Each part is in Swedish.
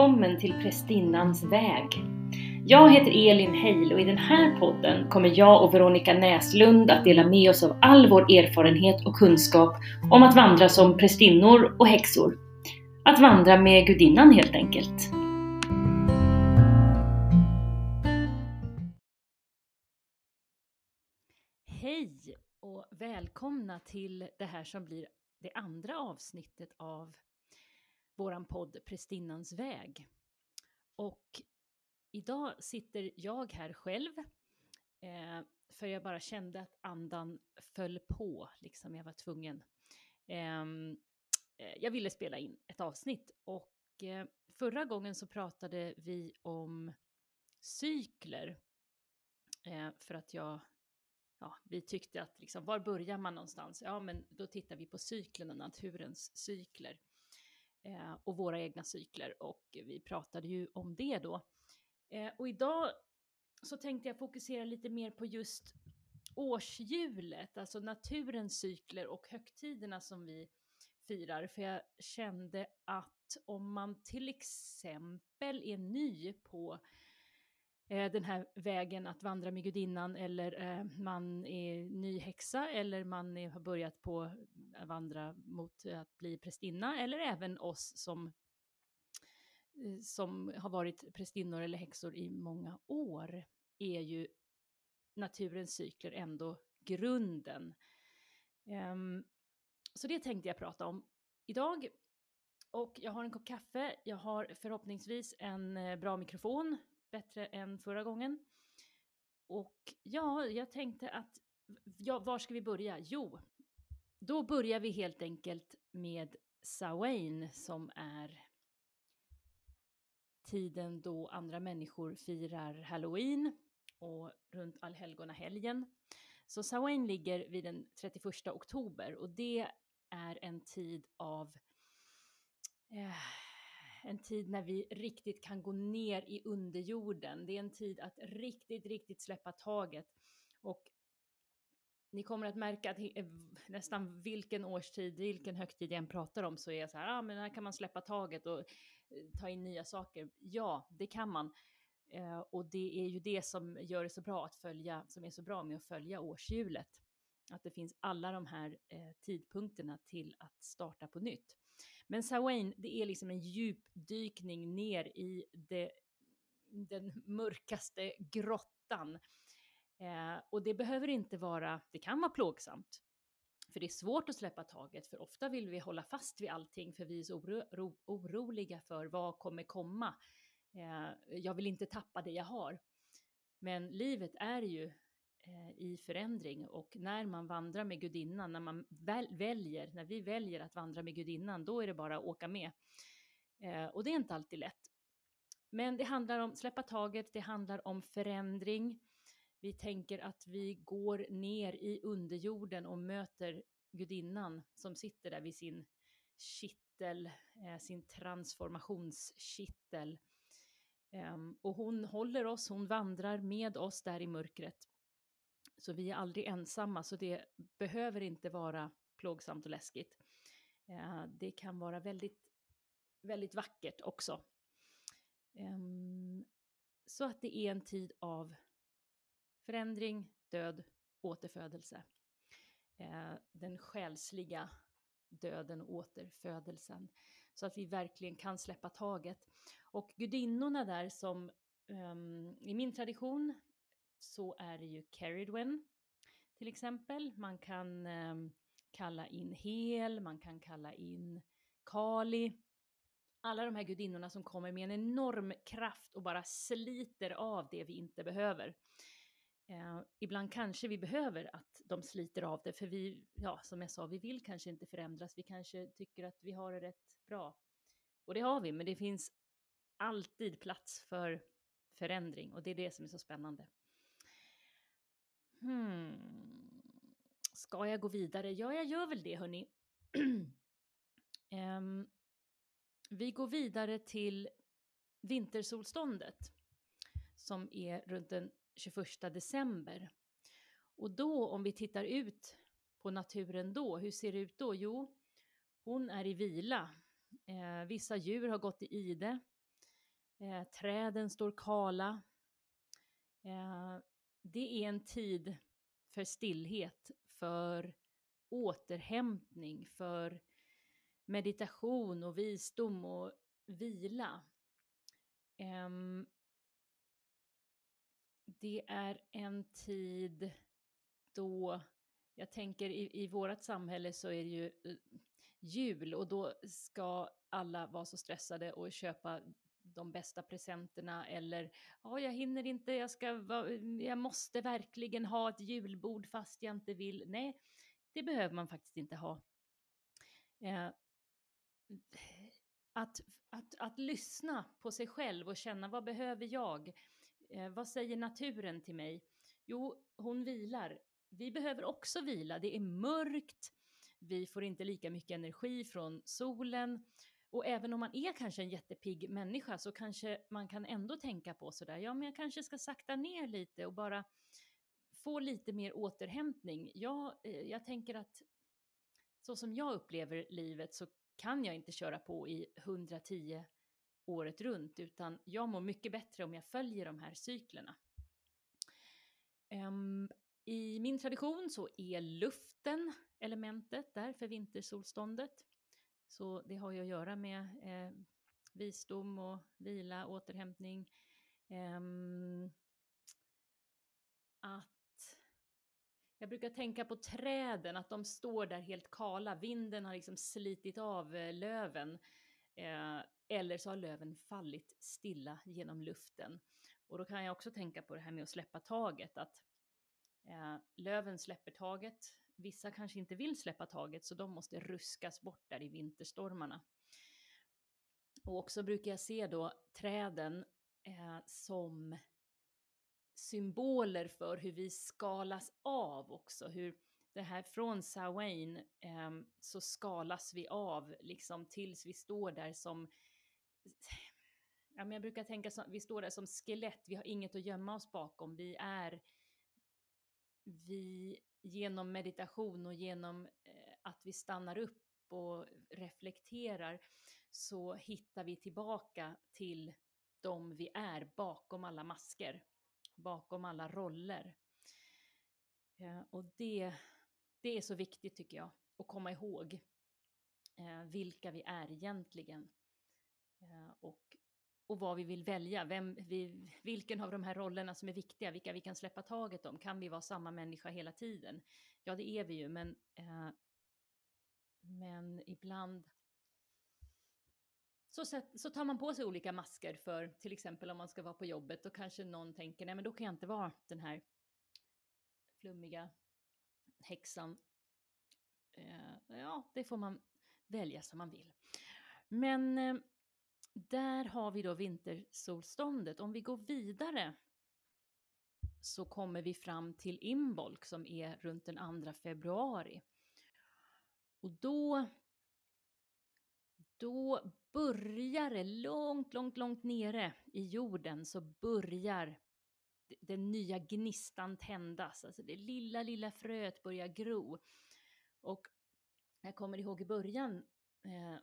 välkommen till Prästinnans väg. Jag heter Elin Heil och i den här podden kommer jag och Veronica Näslund att dela med oss av all vår erfarenhet och kunskap om att vandra som prästinnor och häxor. Att vandra med gudinnan helt enkelt. Hej och välkomna till det här som blir det andra avsnittet av våran podd Prästinnans väg. Och idag sitter jag här själv, eh, för jag bara kände att andan föll på, liksom jag var tvungen. Ehm, eh, jag ville spela in ett avsnitt och eh, förra gången så pratade vi om cykler. Eh, för att jag ja, vi tyckte att liksom, var börjar man någonstans? Ja, men då tittar vi på cyklerna, naturens cykler eh, och våra egna cykler och vi pratade ju om det då. Eh, och idag så tänkte jag fokusera lite mer på just årshjulet, alltså naturens cykler och högtiderna som vi firar. För jag kände att om man till exempel är ny på eh, den här vägen att vandra med gudinnan eller eh, man är ny häxa eller man är, har börjat på att vandra mot att bli prästinna eller även oss som eh, som har varit prästinnor eller häxor i många år är ju naturens cykler ändå grunden. Um, så det tänkte jag prata om idag. Och jag har en kopp kaffe, jag har förhoppningsvis en eh, bra mikrofon bättre än förra gången. Och ja, jag tänkte att, ja, var ska vi börja? Jo, då börjar vi helt enkelt med Samhain som är tiden då andra människor firar Halloween och runt allhelgonahelgen. Så Samhain ligger vid den 31 oktober och det är en tid av eh, en tid när vi riktigt kan gå ner i underjorden. Det är en tid att riktigt, riktigt släppa taget. Och ni kommer att märka att eh, nästan vilken årstid, vilken högtid jag än pratar om så är jag så här, ja ah, men här kan man släppa taget och eh, ta in nya saker. Ja, det kan man. Eh, och det är ju det som gör det så bra att följa, som är så bra med att följa årshjulet. Att det finns alla de här eh, tidpunkterna till att starta på nytt. Men Sawain, det är liksom en djupdykning ner i det, den mörkaste grottan. Eh, och det behöver inte vara, det kan vara plågsamt. För det är svårt att släppa taget, för ofta vill vi hålla fast vid allting, för vi är så oro, oro, oroliga för vad kommer komma. Eh, jag vill inte tappa det jag har. Men livet är ju Eh, i förändring och när man vandrar med gudinnan, när man väl, väljer, när vi väljer att vandra med gudinnan, då är det bara att åka med. Eh, och det är inte alltid lätt. Men det handlar om släppa taget, det handlar om förändring. Vi tänker att vi går ner i underjorden och möter gudinnan som sitter där vid sin kittel, eh, sin transformationskittel. Eh, och hon håller oss, hon vandrar med oss där i mörkret. Så vi är aldrig ensamma, så det behöver inte vara plågsamt och läskigt. Eh, det kan vara väldigt, väldigt vackert också. Ehm, så att det är en tid av förändring, död, återfödelse. Eh, den själsliga döden och återfödelsen. Så att vi verkligen kan släppa taget. Och gudinnorna där som um, i min tradition så är det ju Caridwen till exempel. Man kan eh, kalla in Hel, man kan kalla in Kali. Alla de här gudinnorna som kommer med en enorm kraft och bara sliter av det vi inte behöver. Eh, ibland kanske vi behöver att de sliter av det, för vi, ja, som jag sa, vi vill kanske inte förändras. Vi kanske tycker att vi har det rätt bra. Och det har vi, men det finns alltid plats för förändring och det är det som är så spännande. Hmm. Ska jag gå vidare? Ja, jag gör väl det, hörni. um, vi går vidare till vintersolståndet som är runt den 21 december. Och då, om vi tittar ut på naturen då, hur ser det ut då? Jo, hon är i vila. Eh, vissa djur har gått i ide. Eh, träden står kala. Eh, det är en tid för stillhet, för återhämtning, för meditation och visdom och vila. Um, det är en tid då, jag tänker i, i vårt samhälle så är det ju uh, jul och då ska alla vara så stressade och köpa de bästa presenterna eller ja, jag hinner inte, jag, ska, jag måste verkligen ha ett julbord fast jag inte vill. Nej, det behöver man faktiskt inte ha. Eh, att, att, att lyssna på sig själv och känna vad behöver jag? Eh, vad säger naturen till mig? Jo, hon vilar. Vi behöver också vila. Det är mörkt, vi får inte lika mycket energi från solen. Och även om man är kanske en jättepigg människa så kanske man kan ändå tänka på sådär, ja men jag kanske ska sakta ner lite och bara få lite mer återhämtning. Jag, eh, jag tänker att så som jag upplever livet så kan jag inte köra på i 110 året runt, utan jag mår mycket bättre om jag följer de här cyklerna. Um, I min tradition så är luften elementet där för vintersolståndet. Så det har ju att göra med eh, visdom och vila, återhämtning. Eh, att jag brukar tänka på träden, att de står där helt kala. Vinden har liksom slitit av eh, löven. Eh, eller så har löven fallit stilla genom luften. Och då kan jag också tänka på det här med att släppa taget. Att eh, löven släpper taget. Vissa kanske inte vill släppa taget så de måste ruskas bort där i vinterstormarna. Och också brukar jag se då träden eh, som symboler för hur vi skalas av också, hur det här från Sawain eh, så skalas vi av liksom tills vi står där som Ja, men jag brukar tänka att vi står där som skelett, vi har inget att gömma oss bakom, vi är vi genom meditation och genom eh, att vi stannar upp och reflekterar så hittar vi tillbaka till de vi är bakom alla masker bakom alla roller. Eh, och det, det är så viktigt tycker jag, att komma ihåg eh, vilka vi är egentligen. Eh, och, och vad vi vill välja, vem vi, vilken av de här rollerna som är viktiga, vilka vi kan släppa taget om. Kan vi vara samma människa hela tiden? Ja, det är vi ju, men, eh, men ibland så, så tar man på sig olika masker för till exempel om man ska vara på jobbet Då kanske någon tänker nej men då kan jag inte vara den här flummiga häxan. Eh, ja, det får man välja som man vill. Men eh, där har vi då vintersolståndet. Om vi går vidare så kommer vi fram till Imbolc som är runt den 2 februari. Och då då börjar det långt, långt, långt nere i jorden så börjar den nya gnistan tändas. Alltså det lilla, lilla fröet börjar gro. Och jag kommer ihåg i början, eh,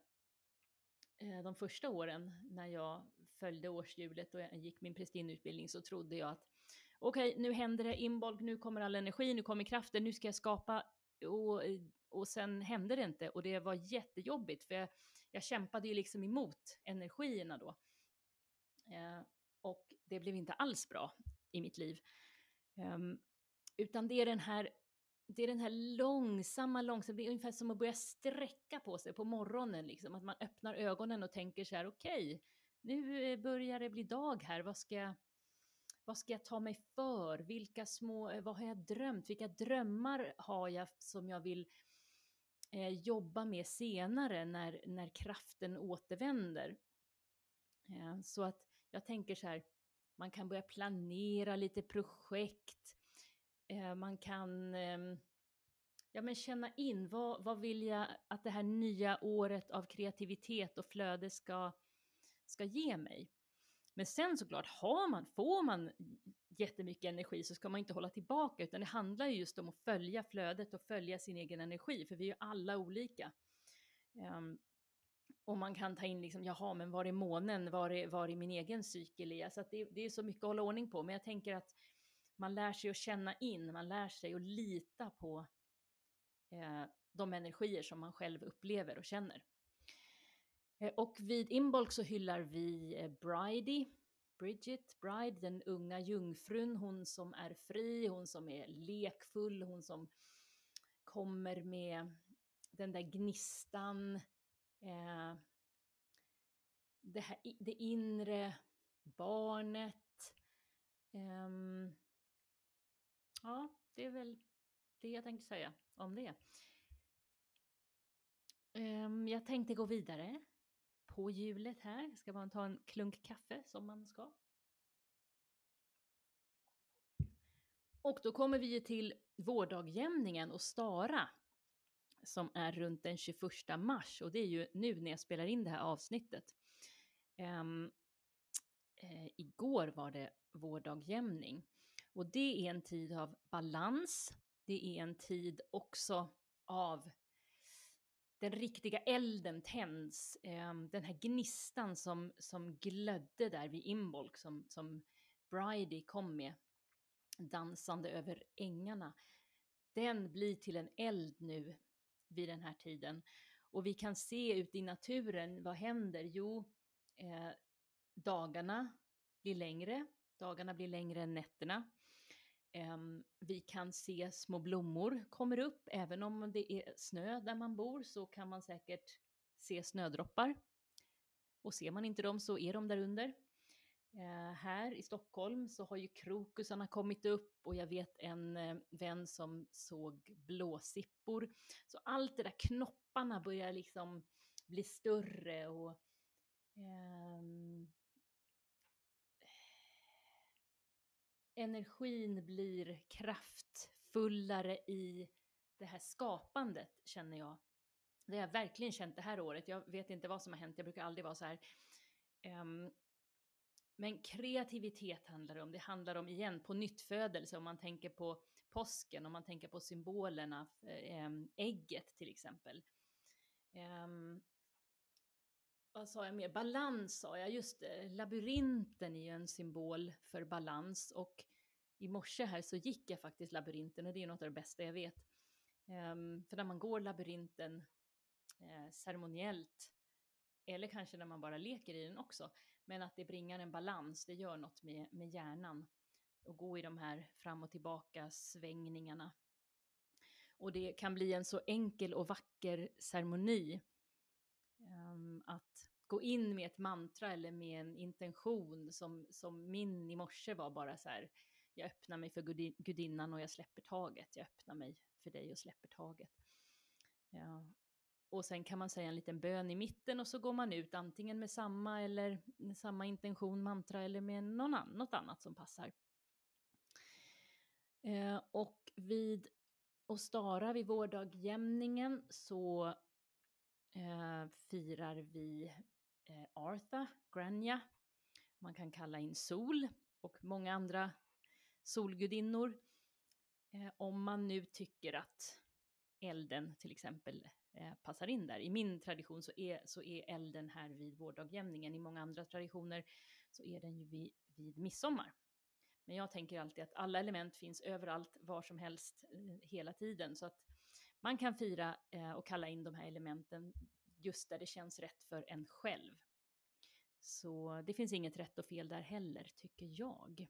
Eh, de första åren när jag följde årshjulet och jag gick min prästinneutbildning så trodde jag att okej, okay, nu händer det, inbolg, nu kommer all energi, nu kommer kraften, nu ska jag skapa och, och sen hände det inte och det var jättejobbigt för jag, jag kämpade ju liksom emot energierna då. Eh, och det blev inte alls bra i mitt liv. Um, utan det är den här det är den här långsamma, långsamma, det är ungefär som att börja sträcka på sig på morgonen, liksom. att man öppnar ögonen och tänker så här, okej, okay, nu eh, börjar det bli dag här, vad ska, jag, vad ska jag ta mig för? Vilka små, eh, vad har jag drömt? Vilka drömmar har jag som jag vill eh, jobba med senare när, när kraften återvänder. Eh, så att jag tänker så här, man kan börja planera lite projekt, eh, Eh, man kan ehm, ja, men känna in vad, vad vill jag att det här nya året av kreativitet och flöde ska, ska ge mig. Men sen såklart, har man, får man jättemycket energi så ska man inte hålla tillbaka, utan det handlar ju just om att följa flödet och följa sin egen energi, för vi är ju alla olika. Um, och man kan ta in liksom, jaha, men var är månen? Var är, var är min egen cykel är? Så att det, det är så mycket att hålla ordning på. Men jag tänker att man lär sig att känna in, man lär sig att lita på eh, de energier som man själv upplever och känner. Eh, och vid Imbolc så hyllar vi eh, Bridie, Bridget Bride, den unga jungfrun, hon som är fri, hon som är lekfull, hon som kommer med den där gnistan, eh, det, här, det inre barnet. Eh, ja, det är väl det jag tänkte säga om det. Ehm, jag tänkte gå vidare på hjulet här. Jag ska bara ta en klunk kaffe som man ska. Och då kommer vi till vårdagjämningen och Stara som är runt den 21 mars och det är ju nu när jag spelar in det här avsnittet. Um, eh, igår var det vårdagjämning och det är en tid av balans. Det är en tid också av den riktiga elden tänds, eh, den här gnistan som, som glödde där vid Imbolc som, som Bridie kom med, dansande över ängarna, den blir till en eld nu vid den här tiden. Och vi kan se ute i naturen, vad händer? Jo, eh, dagarna blir längre, dagarna blir längre än nätterna. Vi kan se små blommor kommer upp, även om det är snö där man bor så kan man säkert se snödroppar. Och ser man inte dem så är de där under. Eh, här i Stockholm så har ju krokusarna kommit upp och jag vet en eh, vän som såg blåsippor. Så allt det där knopparna börjar liksom bli större och ehm, energin blir kraftfullare i det här skapandet, känner jag. Det har jag verkligen känt det här året. Jag vet inte vad som har hänt, jag brukar aldrig vara så här. Um, men kreativitet handlar det om. Det handlar om, igen, på nyttfödelse, om man tänker på påsken, om man tänker på symbolerna, eh, ehm, ägget till exempel. Um, vad sa jag mer? Balans sa jag, just det. Labyrinten är ju en symbol för balans och i morse här så gick jag faktiskt labyrinten och det är något av det bästa jag vet. Um, för när man går labyrinten eh, ceremoniellt, eller kanske när man bara leker i den också, men att det bringar en balans, det gör något med, med hjärnan. Och gå i de här fram och tillbaka svängningarna. Och det kan bli en så enkel och vacker ceremoni Ehm, att gå in med ett mantra eller med en intention som, som min i morse var bara så här, jag öppnar mig för gudinnan och jag släpper taget, jag öppnar mig för dig och släpper taget. Ja. Och sen kan man säga en liten bön i mitten och så går man ut antingen med samma eller med samma intention, mantra eller med någon an något annat som passar. Eh, och vid Ostara, vid vårdagjämningen, så eh, firar vi eh, Artha, Grania. Man kan kalla in Sol och många andra solgudinnor. Eh, om man nu tycker att elden till exempel eh, passar in där. I min tradition så är, så är elden här vid vårdagjämningen. I många andra traditioner så är den ju vid, vid midsommar. Men jag tänker alltid att alla element finns överallt, var som helst, eh, hela tiden. Så att man kan fira eh, och kalla in de här elementen just där det känns rätt för en själv. Så det finns inget rätt och fel där heller, tycker jag.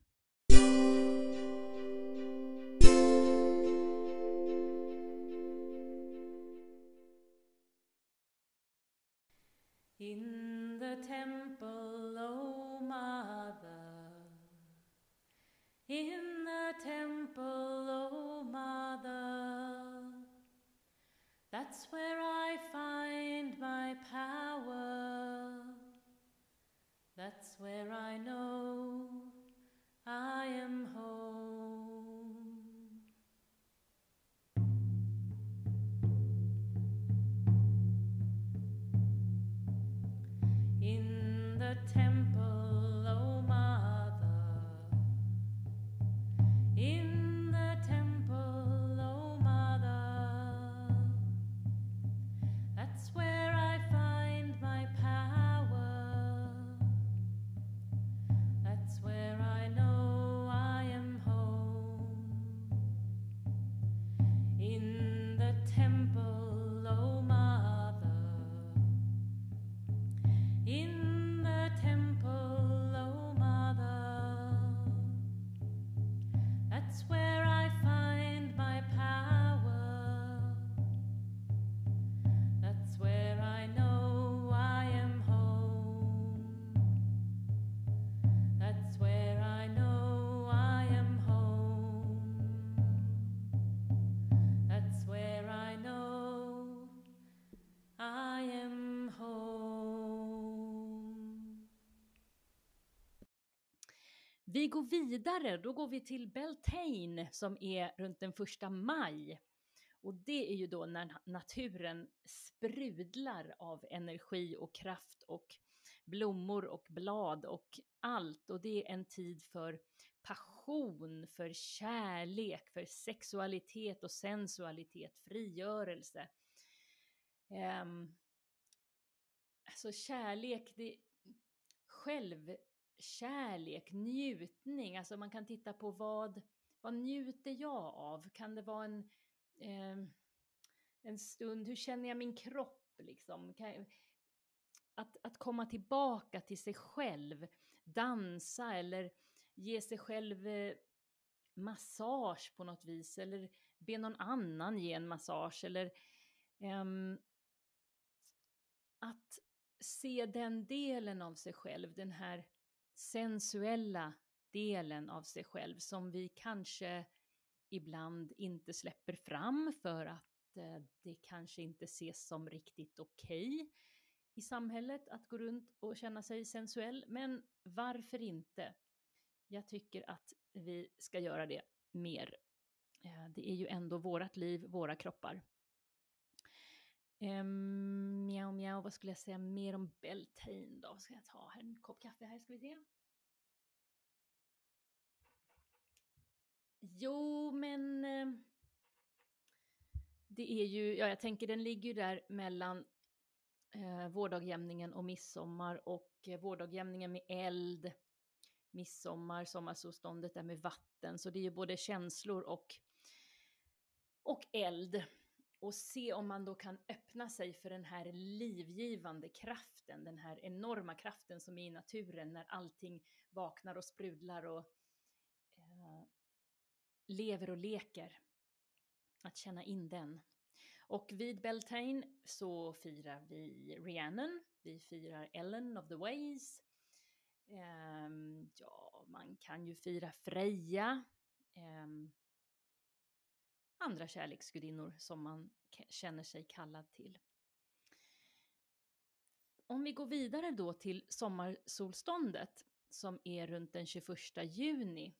Vi går vidare, då går vi till Beltane som är runt den första maj. Och det är ju då när naturen sprudlar av energi och kraft och blommor och blad och allt. Och det är en tid för passion, för kärlek, för sexualitet och sensualitet, frigörelse. Um, alltså kärlek, det, kärlek, njutning, alltså man kan titta på vad, vad njuter jag av? Kan det vara en, eh, en stund, hur känner jag min kropp liksom? Kan, att, att komma tillbaka till sig själv, dansa eller ge sig själv eh, massage på något vis eller be någon annan ge en massage eller um, att se den delen av sig själv, den här sensuella delen av sig själv som vi kanske ibland inte släpper fram för att eh, det kanske inte ses som riktigt okej okay i samhället att gå runt och känna sig sensuell. Men varför inte? Jag tycker att vi ska göra det mer. Eh, det är ju ändå vårat liv, våra kroppar. Ehm, um, mjau, mjau, vad skulle jag säga mer om Beltane då? Ska jag ta här, en kopp kaffe här, ska vi se. Jo, men eh, det är ju, ja jag tänker den ligger ju där mellan eh, vårdagjämningen och midsommar och eh, vårdagjämningen med eld, midsommar, sommarsolståndet där med vatten, så det är ju både känslor och, och eld och se om man då kan öppna sig för den här livgivande kraften, den här enorma kraften som är i naturen när allting vaknar och sprudlar och eh, lever och leker. Att känna in den. Och vid Beltane så firar vi Rhiannon, vi firar Ellen of the Ways. Eh, ja, man kan ju fira Freja. Eh, andra kärleksgudinnor som man känner sig kallad till. Om vi går vidare då till sommarsolståndet som är runt den 21 juni.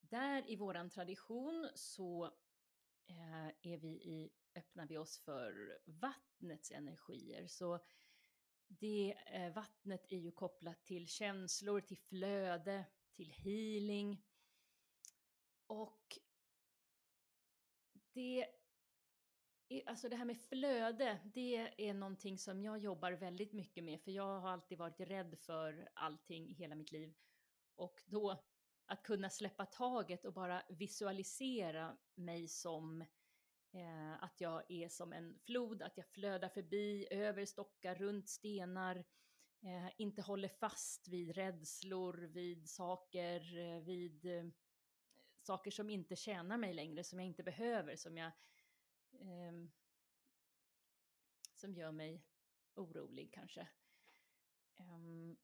Där i våran tradition så eh, är vi i, öppnar vi oss för vattnets energier. Så det, eh, vattnet är ju kopplat till känslor, till flöde, till healing. Och det, alltså det här med flöde, det är någonting som jag jobbar väldigt mycket med, för jag har alltid varit rädd för allting i hela mitt liv. Och då att kunna släppa taget och bara visualisera mig som eh, att jag är som en flod, att jag flödar förbi, över stockar, runt stenar, eh, inte håller fast vid rädslor, vid saker, eh, vid eh, saker som inte tjänar mig längre, som jag inte behöver, som jag eh, som gör mig orolig kanske. Um,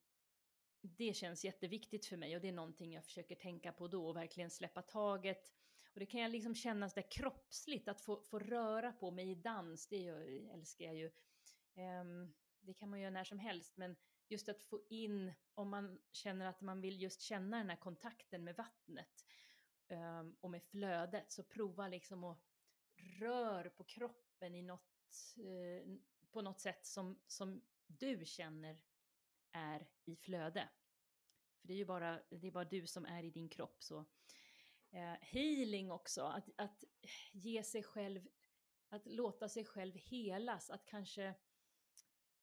det känns jätteviktigt för mig och det är någonting jag försöker tänka på då och verkligen släppa taget. Och det kan jag liksom känna där kroppsligt, att få, få röra på mig i dans, det gör, älskar jag ju. Um, det kan man göra när som helst, men just att få in, om man känner att man vill just känna den här kontakten med vattnet, um, och med flödet, så prova liksom att rör på kroppen i något, uh, på något sätt som, som du känner är i flöde. För det är ju bara, det är bara du som är i din kropp. Så. Uh, healing också, att, att ge sig själv, att låta sig själv helas, att kanske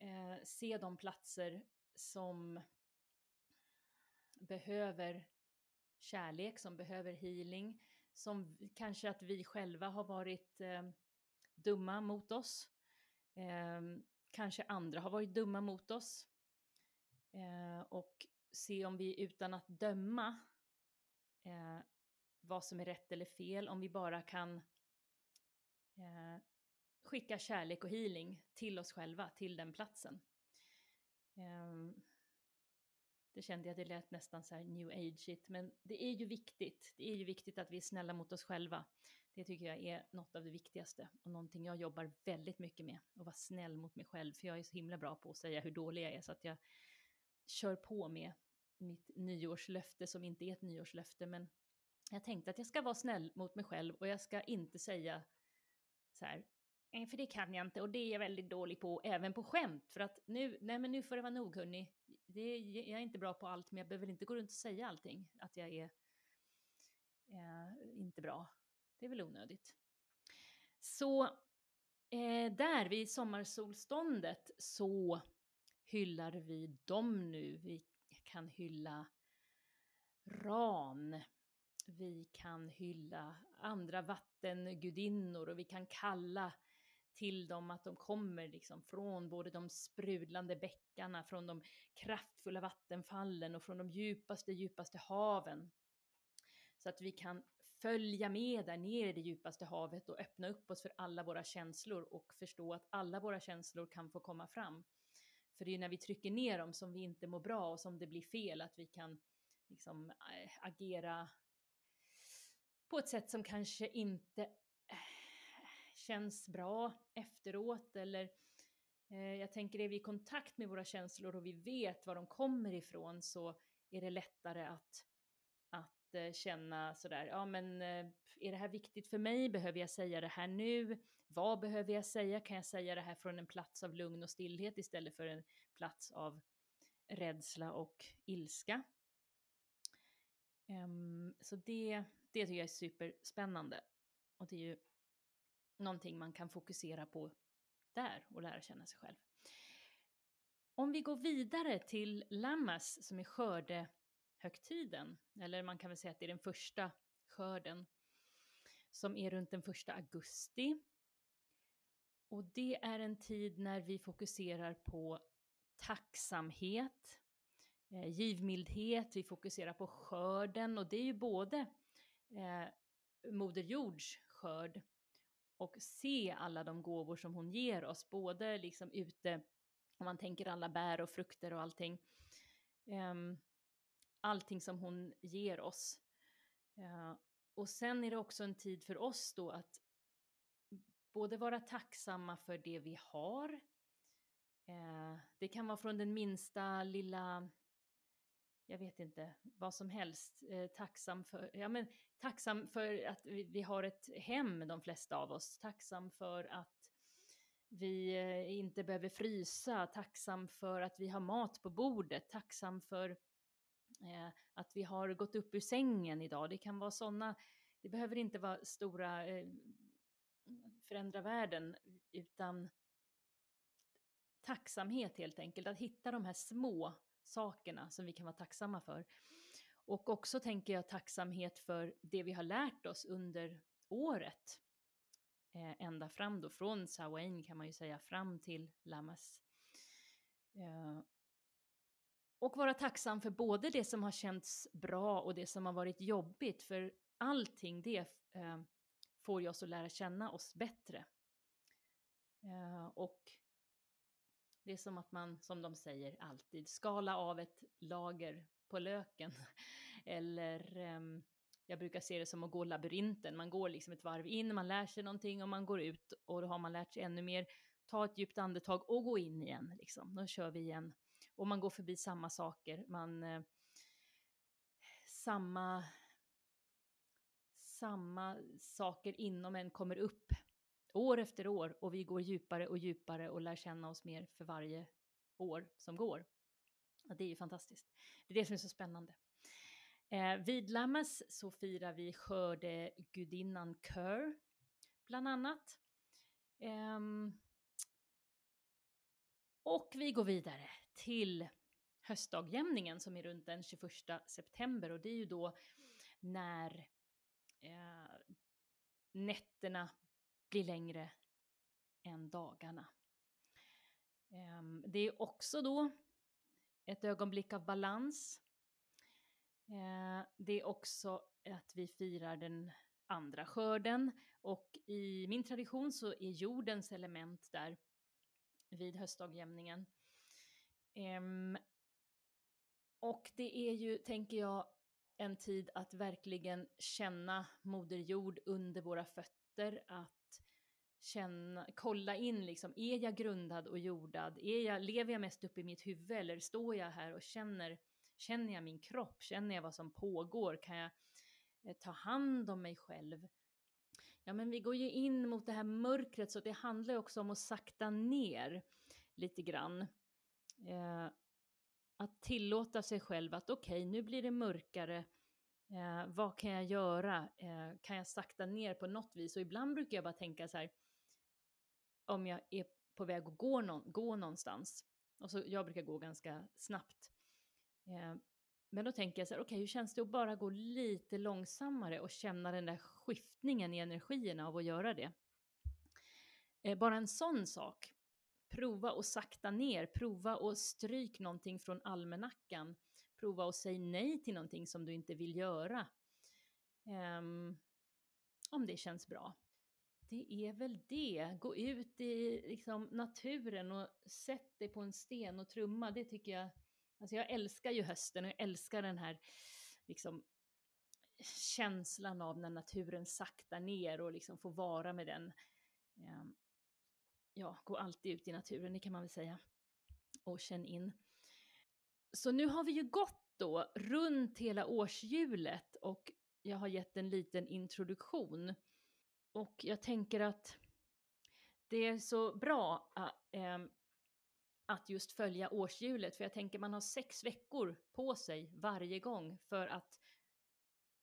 uh, se de platser som behöver kärlek, som behöver healing, som kanske att vi själva har varit eh, dumma mot oss. Eh, kanske andra har varit dumma mot oss. Eh, och se om vi utan att döma eh, vad som är rätt eller fel, om vi bara kan eh, skicka kärlek och healing till oss själva, till den platsen. Ehm, det kände jag, det lät nästan så här new age-igt. men det är ju viktigt. Det är ju viktigt att vi är snälla mot oss själva. Det tycker jag är något av det viktigaste och någonting jag jobbar väldigt mycket med. Att vara snäll mot mig själv, för jag är så himla bra på att säga hur dålig jag är så att jag kör på med mitt nyårslöfte som inte är ett nyårslöfte, men jag tänkte att jag ska vara snäll mot mig själv och jag ska inte säga så här, för det kan jag inte och det är jag väldigt dålig på, även på skämt. För att nu, nej men nu får det vara nog hörni. Det, är- jag är inte bra på allt, men jag behöver inte gå runt och säga allting, att jag är eh, inte bra. Det är väl onödigt. Så eh, där vid sommarsolståndet så hyllar vi dem nu. Vi kan hylla Ran. Vi kan hylla andra vattengudinnor och vi kan kalla till dem att de kommer liksom från både de sprudlande bäckarna, från de kraftfulla vattenfallen och från de djupaste, djupaste haven. Så att vi kan följa med där ner i det djupaste havet och öppna upp oss för alla våra känslor och förstå att alla våra känslor kan få komma fram. För det är när vi trycker ner dem som vi inte mår bra och som det blir fel, att vi kan liksom eh, agera på ett sätt som kanske inte känns bra efteråt eller eh, jag tänker är vi i kontakt med våra känslor och vi vet var de kommer ifrån så är det lättare att, att eh, känna sådär, ja men eh, är det här viktigt för mig? Behöver jag säga det här nu? Vad behöver jag säga? Kan jag säga det här från en plats av lugn och stillhet istället för en plats av rädsla och ilska? Um, så det, det tycker jag är superspännande. Och det är ju någonting man kan fokusera på där och lära känna sig själv. Om vi går vidare till Lammas som är skördehögtiden, eller man kan väl säga att det är den första skörden, som är runt den första augusti. Och det är en tid när vi fokuserar på tacksamhet, eh, givmildhet, vi fokuserar på skörden och det är ju både eh, Moder Jords skörd och se alla de gåvor som hon ger oss, både liksom ute, om man tänker alla bär och frukter och allting. Um, allting som hon ger oss. Uh, och sen är det också en tid för oss då att både vara tacksamma för det vi har. Uh, det kan vara från den minsta lilla jag vet inte, vad som helst, eh, tacksam för, ja men tacksam för att vi, vi, har ett hem, de flesta av oss, tacksam för att vi eh, inte behöver frysa, tacksam för att vi har mat på bordet, tacksam för eh, att vi har gått upp ur sängen idag. Det kan vara sådana, det behöver inte vara stora eh, förändra världen, utan tacksamhet helt enkelt, att hitta de här små sakerna som vi kan vara tacksamma för. Och också tänker jag tacksamhet för det vi har lärt oss under året. Eh, ända fram då, från Sawain kan man ju säga, fram till Lamas. Eh, och vara tacksam för både det som har känts bra och det som har varit jobbigt, för allting det eh, får ju oss att lära känna oss bättre. Eh, och det är som att man, som de säger alltid, skala av ett lager på löken. Eller ehm, jag brukar se det som att gå labyrinten. Man går liksom ett varv in, man lär sig någonting och man går ut och då har man lärt sig ännu mer. Ta ett djupt andetag och gå in igen. Liksom. Då kör vi igen. Och man går förbi samma saker. Man... Eh, samma... Samma saker inom en kommer upp år efter år och vi går djupare och djupare och lär känna oss mer för varje år som går. Och det är ju fantastiskt. Det är det som är så spännande. Eh, vid Lammas så firar vi skördegudinnan Kör, bland annat. Eh, och vi går vidare till höstdagjämningen som är runt den 21 september och det är ju då när eh, nätterna blir längre än dagarna. Ehm, det är också då ett ögonblick av balans. Ehm, det är också att vi firar den andra skörden och i min tradition så är jordens element där vid höstdagjämningen. Ehm, och det är ju, tänker jag, en tid att verkligen känna Moder Jord under våra fötter, att känna, kolla in liksom, är jag grundad och jordad? Är jag, lever jag mest upp i mitt huvud eller står jag här och känner Känner jag min kropp? Känner jag vad som pågår? Kan jag eh, ta hand om mig själv? Ja, men vi går ju in mot det här mörkret så det handlar ju också om att sakta ner lite grann. Eh, att tillåta sig själv att okej, okay, nu blir det mörkare. Eh, vad kan jag göra? Eh, kan jag sakta ner på något vis? Och ibland brukar jag bara tänka så här, om jag är på väg att gå, någon, gå någonstans, och så, jag brukar gå ganska snabbt, eh, men då tänker jag så här, okej, okay, hur känns det att bara gå lite långsammare och känna den där skiftningen i energierna av att göra det? Eh, bara en sån sak. Prova att sakta ner, prova att stryk någonting från almanackan, prova att säga nej till någonting som du inte vill göra. Um, om det känns bra. Det är väl det. Gå ut i liksom, naturen och sätt dig på en sten och trumma. Det tycker jag Alltså jag älskar ju hösten och jag älskar den här liksom, känslan av när naturen saktar ner och liksom får vara med den. Ehm, ja, gå alltid ut i naturen, det kan man väl säga. Och känn in. Så nu har vi ju gått då runt hela årshjulet och jag har gett en liten introduktion. Och jag tänker att det är så bra äh, att just följa årshjulet, för jag tänker man har sex veckor på sig varje gång för att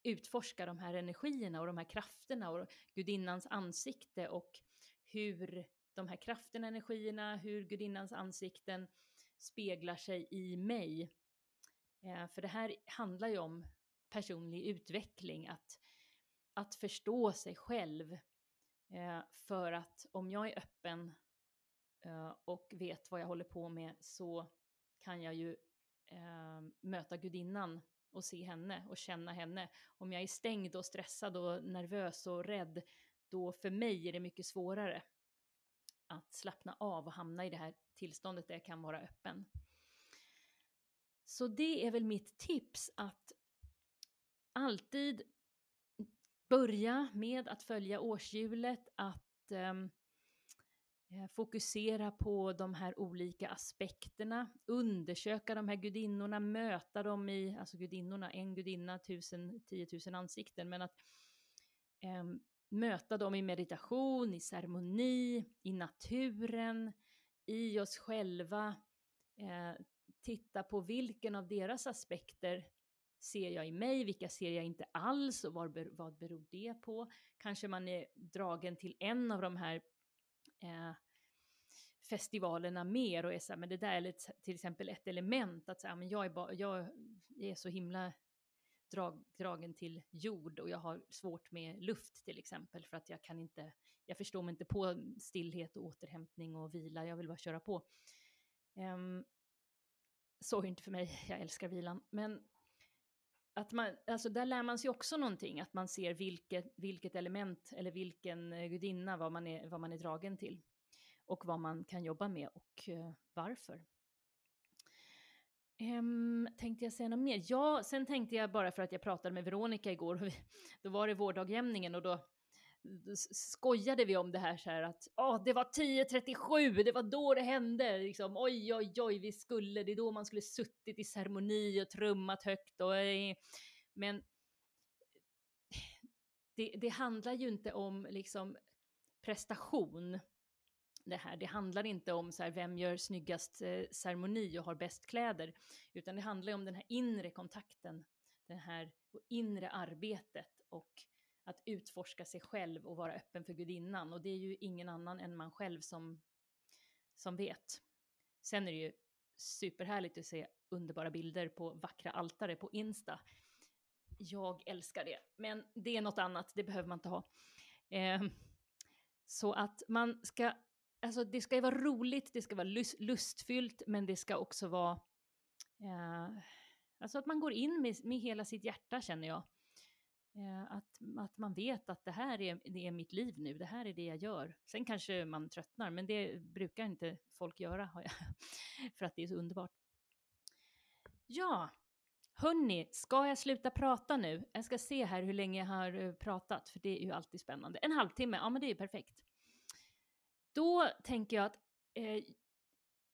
utforska de här energierna och de här krafterna och gudinnans ansikte och hur de här krafterna, energierna, hur gudinnans ansikten speglar sig i mig. Eh, för det här handlar ju om personlig utveckling, att, att förstå sig själv. Eh, för att om jag är öppen Eh, och vet vad jag håller på med så kan jag ju eh, möta gudinnan och se henne och känna henne. Om jag är stängd och stressad och nervös och rädd, då för mig är det mycket svårare att slappna av och hamna i det här tillståndet där jag kan vara öppen. Så det är väl mitt tips att alltid börja med att följa årshjulet, att ehm, Eh, fokusera på de här olika aspekterna, undersöka de här gudinnorna, möta dem i, alltså gudinnorna, en gudinna, tusen, tiotusen ansikten, men att eh, möta dem i meditation, i ceremoni, i naturen, i oss själva, eh, titta på vilken av deras aspekter ser jag i mig, vilka ser jag inte alls och vad, vad beror det på? Kanske man är dragen till en av de här eh, festivalerna mer och är så här, men det där är till exempel ett element att säga, men jag är, bara, jag är så himla drag, dragen till jord och jag har svårt med luft till exempel för att jag kan inte, jag förstår mig inte på stillhet och återhämtning och vila, jag vill bara köra på. Um, så är inte för mig, jag älskar vilan, men att man, alltså där lär man sig också någonting, att man ser vilket, vilket element eller vilken eh, gudinna, vad man, är, vad man är dragen till. Och vad man kan jobba med och uh, varför. Um, tänkte jag säga något mer? Ja, sen tänkte jag bara för att jag pratade med Veronica igår, och vi, då var det vårdagjämningen och då skojade vi om det här så här att oh, det var 10.37, det var då det hände, liksom, oj oj oj, vi skulle, det är då man skulle suttit i ceremoni och trummat högt och eh, men det, det handlar ju inte om liksom prestation det här. Det handlar inte om så här, vem gör snyggast eh, ceremoni och har bäst kläder, utan det handlar om den här inre kontakten, det här inre arbetet och att utforska sig själv och vara öppen för gudinnan. Och det är ju ingen annan än man själv som, som vet. Sen är det ju superhärligt att se underbara bilder på vackra altare på Insta. Jag älskar det, men det är något annat, det behöver man inte ha. Eh, så att man ska, alltså det ska ju vara roligt, det ska vara lust, lustfyllt, men det ska också vara, eh, alltså att man går in med, med hela sitt hjärta känner jag. Eh, att, att man vet att det här är, det är mitt liv nu, det här är det jag gör. Sen kanske man tröttnar, men det brukar inte folk göra, för att det är så underbart. Ja, hörni, ska jag sluta prata nu? Jag ska se här hur länge jag har eh, pratat, för det är ju alltid spännande. En halvtimme, ja men det är ju perfekt. Då tänker jag att eh,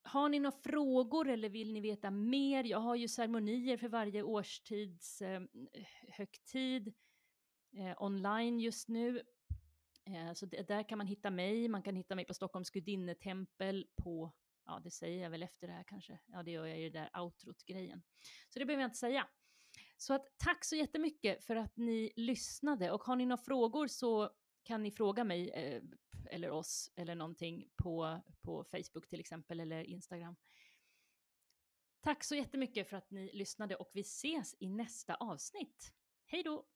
har ni några frågor eller vill ni veta mer? Jag har ju ceremonier för varje årstids eh, högtid eh, online just nu. Eh, så det, där kan man hitta mig. Man kan hitta mig på Stockholms gudinnetempel på, ja det säger jag väl efter det här kanske. Ja det gör jag i det där outrot-grejen. Så det behöver jag inte säga. Så att tack så jättemycket för att ni lyssnade och har ni några frågor så kan ni fråga mig eh, eller oss eller någonting på, på Facebook till exempel eller Instagram. Tack så jättemycket för att ni lyssnade och vi ses i nästa avsnitt. Hej då!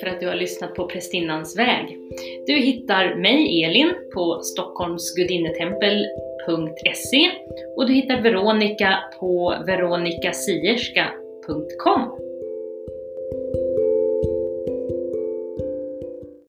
För att du har lyssnat på Prästinnans väg. Du hittar mig, Elin, på stockholmsgudinnetempel.se och du hittar Veronica på veronikasierska.com